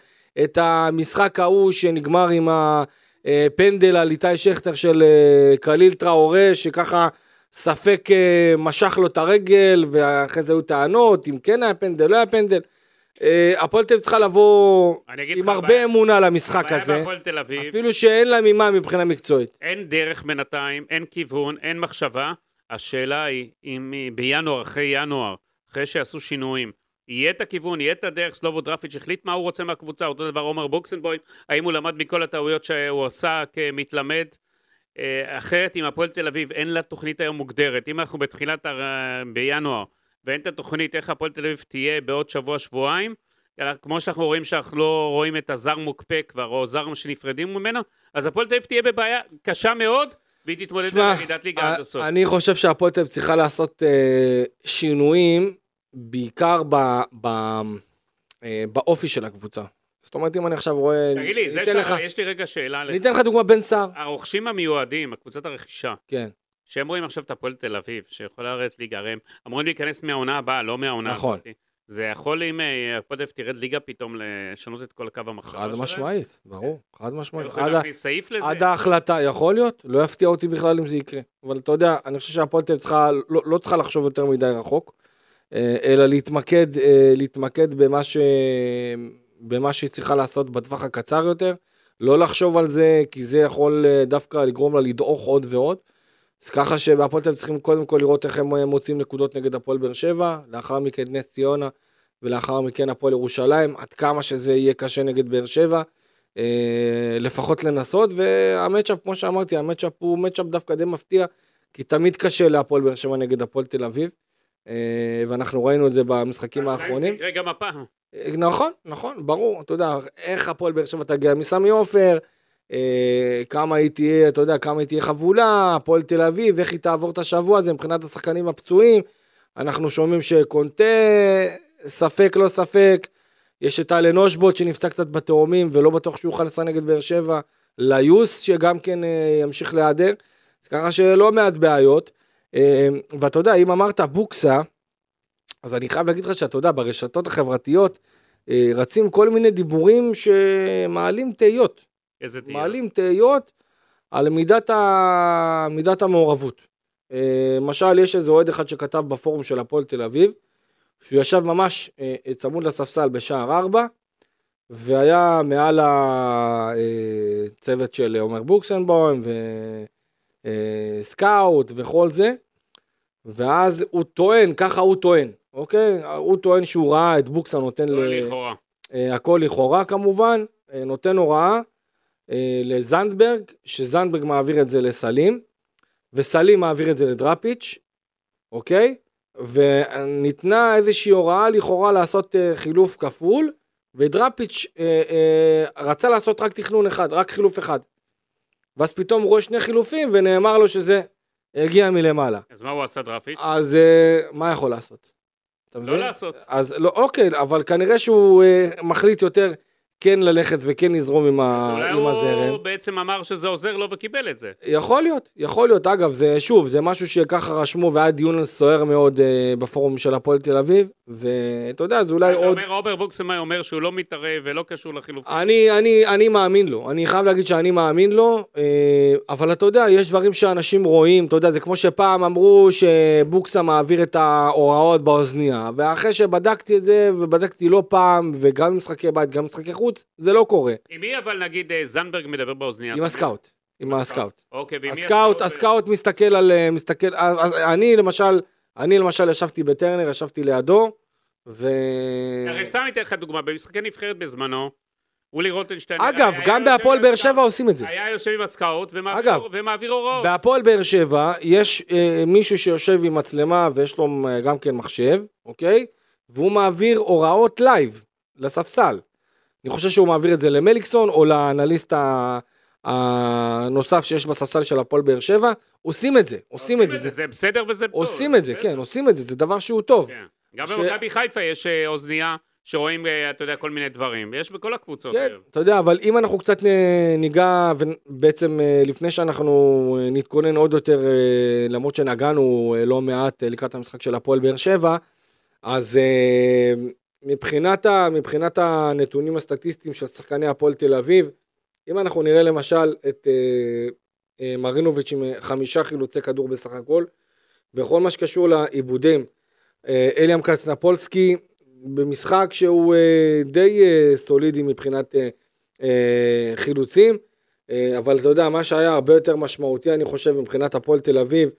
את המשחק ההוא שנגמר עם הפנדל על איתי שכטר של אה, קליל טראורה, שככה ספק אה, משך לו את הרגל, ואחרי זה היו טענות, אם כן היה פנדל, לא היה פנדל. אה, הפועל תל אביב צריכה לבוא עם הרבה אמונה למשחק הזה, אביב, אפילו שאין לה ממה מבחינה מקצועית. אין דרך בינתיים, אין כיוון, אין מחשבה. השאלה היא, אם היא בינואר, אחרי ינואר, אחרי שיעשו שינויים, יהיה את הכיוון, יהיה את הדרך, סלובו דרפיץ' החליט מה הוא רוצה מהקבוצה, אותו דבר עומר בוקסנבוים, האם הוא למד מכל הטעויות שהוא עשה כמתלמד. אה, אחרת, אם הפועל תל אביב אין לה תוכנית היום מוגדרת, אם אנחנו בתחילת, בינואר, ואין את התוכנית איך הפועל תל אביב תהיה בעוד שבוע-שבועיים, אלא כמו שאנחנו רואים שאנחנו לא רואים את הזר מוקפא כבר, או זר שנפרדים ממנו, אז הפועל תל אביב תהיה בבעיה קשה מאוד, והיא תתמודד על ירידת ליגה עד הסוף. אני חושב שהפועל תל אביב צריכה לעשות אה, שינויים, בעיקר ב, ב, אה, באופי של הקבוצה. זאת אומרת, אם אני עכשיו רואה... תגיד לי, לך. יש לי רגע שאלה. אני אתן לך דוגמה בן סער. הרוכשים המיועדים, הקבוצת הרכישה, כן, שהם רואים עכשיו את הפועל תל אביב, שיכולה לרדת ליגה, הרי הם אמורים להיכנס מהעונה הבאה, לא מהעונה נכון. הזאת. זה יכול, אם אה, הפועל תל אביב תרד ליגה פתאום, לשנות את כל הקו המחשבה חד שלהם? משמעית, ברור, חד משמעית. יכולים עד? עד ההחלטה, יכול להיות, לא יפתיע אותי בכלל אם זה יקרה. אבל אתה יודע, אני חושב שהפועל תל אביב לא, לא צריכה לחשוב יותר מדי רחוק, אה, אלא להתמקד, אה, להתמקד במה, ש... במה שהיא צריכה לעשות בטווח הקצר יותר. לא לחשוב על זה, כי זה יכול דווקא לגרום לה לדעוך עוד ועוד. אז ככה שבהפועל תל אביב צריכים קודם כל לראות איך הם אה, מוצאים נקודות נגד הפועל באר שבע, לאחר מכן נס ציונה, ולאחר מכן הפועל ירושלים, עד כמה שזה יהיה קשה נגד באר שבע. אה, לפחות לנסות, והמצ'אפ, כמו שאמרתי, המצ'אפ הוא מצ'אפ דווקא די מפתיע, כי תמיד קשה להפועל באר שבע נגד הפועל תל אביב, אה, ואנחנו ראינו את זה במשחקים זה האחרונים. יקרה גם הפעם. אה, נכון, נכון, ברור, אתה יודע, איך הפועל באר שבע תגיע מסמי עופר, אה, כמה היא תהיה, אתה יודע, כמה היא תהיה חבולה, הפועל תל אביב, איך היא תעבור את השבוע הזה מבחינת השחקנים הפצועים. אנחנו שומעים שקונטה, ספק לא ספק, יש את אלן אושבוט שנפצע קצת בתאומים ולא בטוח שהוא יוכל לשחק נגד באר שבע, ליוס שגם כן אה, ימשיך להיעדר, אז ככה שלא מעט בעיות. אה, ואתה יודע, אם אמרת בוקסה, אז אני חייב להגיד לך שאתה יודע, ברשתות החברתיות אה, רצים כל מיני דיבורים שמעלים תהיות. איזה תהיה. מעלים תהיות על מידת, ה... מידת המעורבות. אה, למשל, יש איזה אוהד אחד שכתב בפורום של הפועל תל אביב, שהוא ישב ממש אה, צמוד לספסל בשער 4, והיה מעל הצוות של עומר בוקסנבוים וסקאוט וכל זה, ואז הוא טוען, ככה הוא טוען, אוקיי? הוא טוען שהוא ראה את בוקסה נותן לא ל... לכאורה. אה, הכל לכאורה כמובן, אה, נותן הוראה אה, לזנדברג, שזנדברג מעביר את זה לסלים, וסלים מעביר את זה לדראפיץ', אוקיי? וניתנה איזושהי הוראה לכאורה לעשות אה, חילוף כפול, ודראפיץ' אה, אה, רצה לעשות רק תכנון אחד, רק חילוף אחד. ואז פתאום הוא רואה שני חילופים ונאמר לו שזה הגיע מלמעלה. אז מה הוא עשה דראפיץ'? אז אה, מה יכול לעשות? אתה לא מבין? לעשות. אז לא, אוקיי, אבל כנראה שהוא אה, מחליט יותר כן ללכת וכן לזרום עם, ה, אולי עם הזרם. הוא בעצם אמר שזה עוזר לו וקיבל את זה. יכול להיות, יכול להיות. אגב, זה שוב, זה משהו שככה רשמו והיה דיון סוער מאוד אה, בפורום של הפועל תל אביב, ואתה יודע, זה אולי עוד... אומר, רובר בוקסמאי אומר שהוא לא מתערב ולא קשור לחילופים. אני, אני, אני מאמין לו, אני חייב להגיד שאני מאמין לו, אה, אבל אתה יודע, יש דברים שאנשים רואים, אתה יודע, זה כמו שפעם אמרו שבוקסה מעביר את ההוראות באוזנייה, ואחרי שבדקתי את זה, ובדקתי לא פעם, וגם במשחקי בית, גם במשחקי חוץ, זה לא קורה. עם מי אבל נגיד אה, זנדברג מדבר באוזנייה? עם הסקאוט, עם הסקאוט. אוקיי, ועם מי הסקאוט, הסקאוט מסתכל על, אה, מסתכל, אז אני למשל, אני למשל ישבתי בטרנר, ישבתי לידו, ו... הרי סתם אתן לך דוגמה, במשחקי נבחרת בזמנו, אולי רוטנשטיין... אגב, גם בהפועל באר שבע עושים את זה. היה יושב עם הסקאוט ומעביר- הוראות. בהפועל באר שבע יש אה, מישהו שיושב עם מצלמה ויש לו אה, גם כן מחשב, אוקיי? והוא מעביר הוראות live לספסל. אני חושב שהוא מעביר את זה למליקסון או לאנליסט הנוסף שיש בספסל של הפועל באר שבע, עושים את זה, עושים את זה, זה- בסדר וזה טוב. עושים את זה. כן, עושים את זה, זה דבר שהוא טוב. כן. גם במכבי חיפה יש אה, אוזנייה שרואים, אה, אתה יודע, כל מיני דברים. יש בכל הקבוצות. כן, היום. אתה יודע, אבל אם אנחנו קצת נ- ניגע, ובעצם אה, לפני שאנחנו אה, נתכונן עוד יותר, אה, למרות שנגענו אה, לא מעט אה, לקראת המשחק של הפועל באר שבע, אז אה, מבחינת, ה, מבחינת הנתונים הסטטיסטיים של שחקני הפועל תל אביב, אם אנחנו נראה למשל את אה, אה, מרינוביץ' עם אה, חמישה חילוצי כדור בסך הכל, בכל מה שקשור לעיבודים, אה, אליאם קצנפולסקי, במשחק שהוא אה, די אה, סולידי מבחינת אה, אה, חילוצים, אה, אבל אתה יודע, מה שהיה הרבה יותר משמעותי, אני חושב, מבחינת הפועל תל אביב,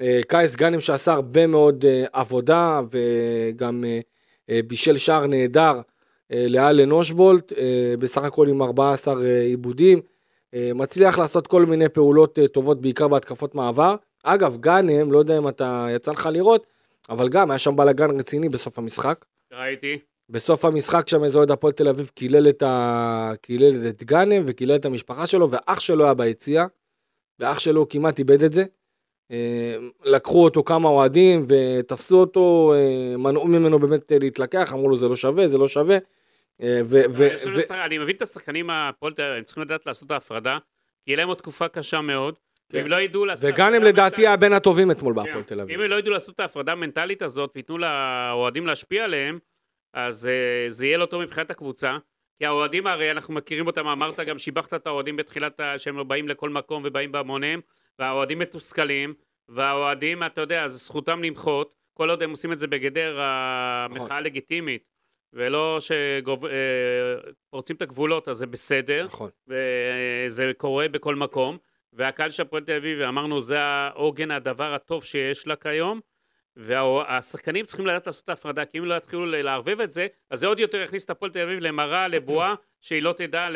אה, קייס גאנם שעשה הרבה מאוד אה, עבודה, וגם אה, בישל שער נהדר אה, לאלן אושבולט, אה, בסך הכל עם 14 אה, עיבודים, אה, מצליח לעשות כל מיני פעולות אה, טובות, בעיקר בהתקפות מעבר. אגב, גאנם, לא יודע אם אתה יצא לך לראות, אבל גם היה שם בלאגן רציני בסוף המשחק. ראיתי. בסוף המשחק שם איזה אוהד הפועל תל אביב קילל את, ה... קילל את גאנם וקילל את המשפחה שלו ואח שלו היה ביציאה ואח שלו כמעט איבד את זה. אה, לקחו אותו כמה אוהדים ותפסו אותו, אה, מנעו ממנו באמת אה, להתלקח, אמרו לו זה לא שווה, זה לא שווה. אני מבין את השחקנים הפועל תל אביב, הם צריכים לדעת לעשות את ההפרדה, כי יהיה להם עוד תקופה קשה מאוד. כן. ואם לא ידעו לעשות... וגאנם הפרדה לדעתי היה בין הטובים אתמול כן. בהפועל תל אביב. אם הם לא ידעו לעשות את ההפרדה המנטלית הזאת וייתנו לאוהדים להשפיע עליהם, אז זה יהיה לא טוב מבחינת הקבוצה. כי האוהדים הרי, אנחנו מכירים אותם, אמרת גם, שיבחת את האוהדים בתחילת, שהם באים לכל מקום ובאים בהמוניהם, והאוהדים מתוסכלים, והאוהדים, אתה יודע, זו זכותם למחות, כל עוד הם עושים את זה בגדר המחאה נכון. הלגיטימית, ולא שפורצים את הגבולות, אז זה בסדר. נכון. וזה קורה בכל מקום, והקהל של הפועל תל אביב, אמרנו, זה העוגן, הדבר הטוב שיש לה כיום, והשחקנים צריכים לדעת לעשות את ההפרדה, כי אם לא יתחילו לערבב את זה, אז זה עוד יותר יכניס את הפועל תל אביב למראה, לבועה, שהיא לא תדע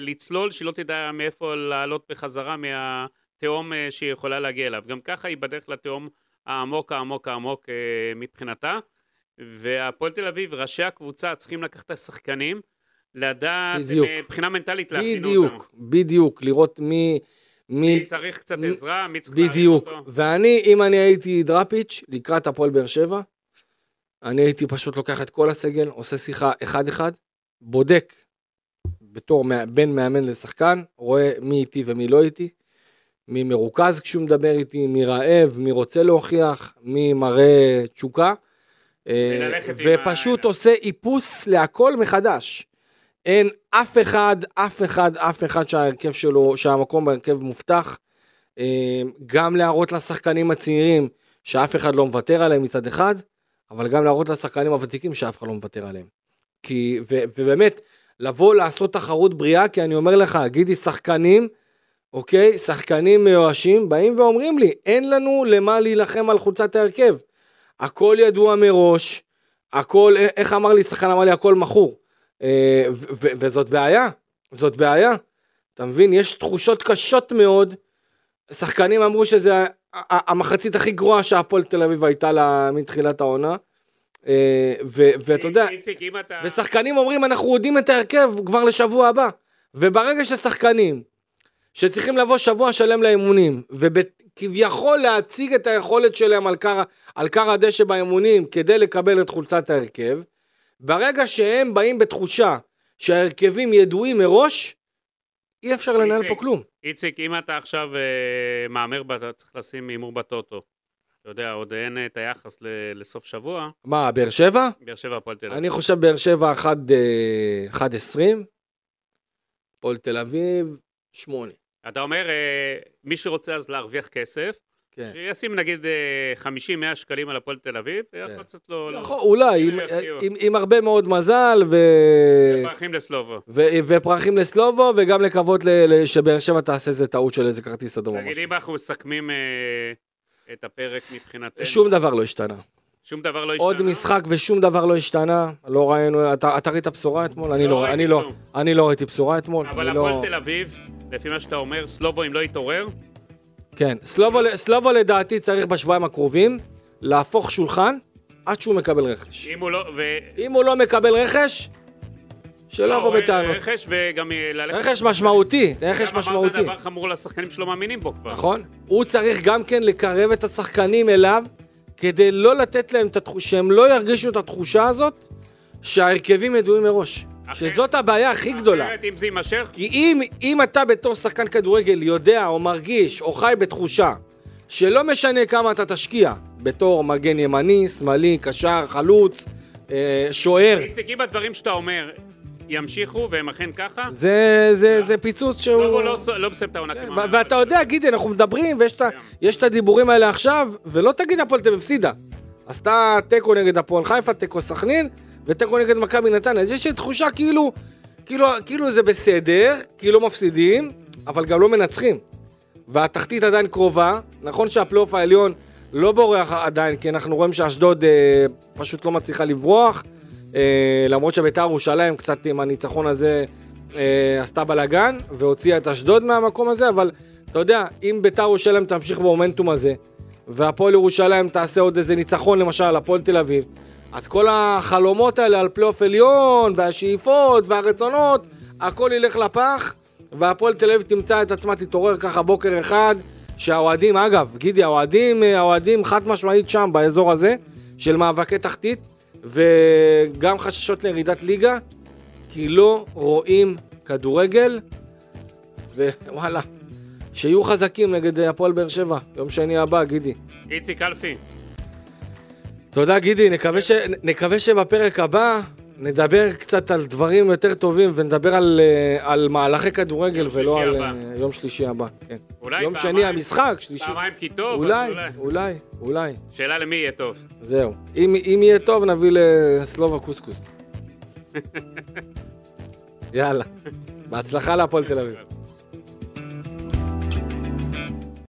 לצלול, שהיא לא תדע מאיפה לעלות בחזרה מהתהום אה, שהיא יכולה להגיע אליו. גם ככה היא בדרך לתהום העמוק העמוק העמוק אה, מבחינתה. והפועל תל אביב, ראשי הקבוצה צריכים לקחת את השחקנים, לדעת בדיוק. מבחינה מנטלית להכין אותם. בדיוק, בדיוק, לראות מי... מי מי צריך קצת מי- עזרה, מי צריך להרים בדיוק, אותו. ואני, אם אני הייתי דראפיץ' לקראת הפועל באר שבע, אני הייתי פשוט לוקח את כל הסגל, עושה שיחה אחד-אחד, בודק בתור בין מאמן לשחקן, רואה מי איתי ומי לא איתי, מי מרוכז כשהוא מדבר איתי, מי רעב, מי רוצה להוכיח, מי מראה תשוקה, אה, ופשוט עושה איפוס להכל מחדש. אין אף אחד, אף אחד, אף אחד שההרכב שלו, שהמקום בהרכב מובטח. אה, גם להראות לשחקנים הצעירים שאף אחד לא מוותר עליהם מצד אחד, אבל גם להראות לשחקנים הוותיקים שאף אחד לא מוותר עליהם. כי, ו, ובאמת, לבוא לעשות תחרות בריאה, כי אני אומר לך, גידי, שחקנים, אוקיי, שחקנים מיואשים, באים ואומרים לי, אין לנו למה להילחם על חולצת ההרכב. הכל ידוע מראש, הכל, א- איך אמר לי, שחקן אמר לי, הכל מכור. אה, ו- ו- וזאת בעיה, זאת בעיה. אתה מבין? יש תחושות קשות מאוד. שחקנים אמרו שזה המחצית הכי גרועה שהפועל תל אביב הייתה לה מתחילת העונה. אה, ו- ואתה יודע. ושחקנים אומרים אנחנו יודעים את ההרכב כבר לשבוע הבא. וברגע ששחקנים שצריכים לבוא שבוע שלם לאימונים, וכביכול להציג את היכולת שלהם על קר, על קר הדשא באימונים כדי לקבל את חולצת ההרכב, ברגע שהם באים בתחושה שההרכבים ידועים מראש, אי אפשר לנהל פה איציק. כלום. איציק, אם אתה עכשיו אה, מהמר, בת- צריך לשים הימור בטוטו. אתה יודע, עוד אין את היחס ל- לסוף שבוע, מה, באר שבע? באר שבע הפועל תל אביב. אני חושב באר שבע 1 1.20, הפועל תל אביב 8. אתה אומר, אה, מי שרוצה אז להרוויח כסף, כן. שישים נגיד אה, 50-100 שקלים על הפועל תל אביב, ויכול לצאת לו... יכול, אולי, עם. עם, עם הרבה מאוד מזל ו... פרחים לסלובו. ו... ופרחים לסלובו, וגם לקוות. שבאר שבע תעשה איזה טעות של איזה כרטיס אדום או תגיד, משהו. אם אנחנו מסכמים אה, את הפרק מבחינתנו, שום דבר לא השתנה. שום דבר לא השתנה. עוד משחק ושום דבר לא השתנה. לא ראינו, אתה, אתה ראית בשורה אתמול? אני לא לא, אני, לא. אני לא ראיתי בשורה אתמול. אבל אני הפועל לא... תל אביב, לפי מה שאתה אומר, סלובו אם לא יתעורר, כן, סלובו, סלובו לדעתי צריך בשבועיים הקרובים להפוך שולחן עד שהוא מקבל רכש. אם הוא לא... ו... אם הוא לא מקבל רכש, שלא יבוא לא, בטענות. רכש וגם אה, ללכת... רכש משמעותי, רכש גם משמעותי. אמרת דבר חמור לשחקנים שלא מאמינים בו כבר. נכון? הוא צריך גם כן לקרב את השחקנים אליו, כדי לא לתת להם את התחושה, שהם לא ירגישו את התחושה הזאת, שההרכבים ידועים מראש. אחרת- שזאת הבעיה הכי גדולה. אחרת, אם זה יימשך, כי אם, אם אתה בתור שחקן כדורגל יודע או מרגיש או חי בתחושה שלא משנה כמה אתה תשקיע בתור מגן ימני, שמאלי, קשר, חלוץ, אה, שוער, איציק, אם הדברים שאתה אומר ימשיכו והם אכן ככה, זה, זה, זה פיצוץ שהוא... לא, לא, לא מסיים את העונה כן, כמו... ו- ואתה יודע, גידי, אנחנו מדברים, ויש את ה- כן. את הדיבורים האלה עכשיו, ולא תגיד הפועל תל אביב הפסידה. עשתה תיקו נגד הפועל חיפה, תיקו סכנין, ותיקו נגד מכבי נתניה. אז יש תחושה כאילו, כאילו, כאילו זה בסדר, כאילו לא מפסידים, אבל גם לא מנצחים. והתחתית עדיין קרובה, נכון שהפלייאוף העליון לא בורח עדיין, כי אנחנו רואים שאשדוד אה, פשוט לא מצליחה לברוח, אה, למרות שביתר ירושלים קצת עם הניצחון הזה אה, עשתה בלאגן, והוציאה את אשדוד מהמקום הזה, אבל אתה יודע, אם ביתר ירושלים תמשיך במומנטום הזה, והפועל ירושלים תעשה עוד איזה ניצחון למשל על הפועל תל אביב, אז כל החלומות האלה על פלייאוף עליון, והשאיפות, והרצונות, הכל ילך לפח, והפועל תל אביב תמצא את עצמה, תתעורר ככה בוקר אחד, שהאוהדים, אגב, גידי, האוהדים, אה, האוהדים חד משמעית שם, באזור הזה, של מאבקי תחתית, וגם חששות לירידת ליגה, כי לא רואים כדורגל, ווואלה, שיהיו חזקים נגד הפועל באר שבע, יום שני הבא, גידי. איציק אלפי, תודה גידי, נקווה, ש... נקווה שבפרק הבא נדבר קצת על דברים יותר טובים ונדבר על, אה, על מהלכי כדורגל ולא על הבא. אה, יום שלישי הבא. כן. אולי יום פעמיים- שני המשחק, שלישי. פעמיים כי טוב, אולי. אולי, אולי. שאלה למי יהיה טוב. זהו. אם, אם יהיה טוב נביא לסלובה קוסקוס. [LAUGHS] יאללה. בהצלחה להפועל תל אביב.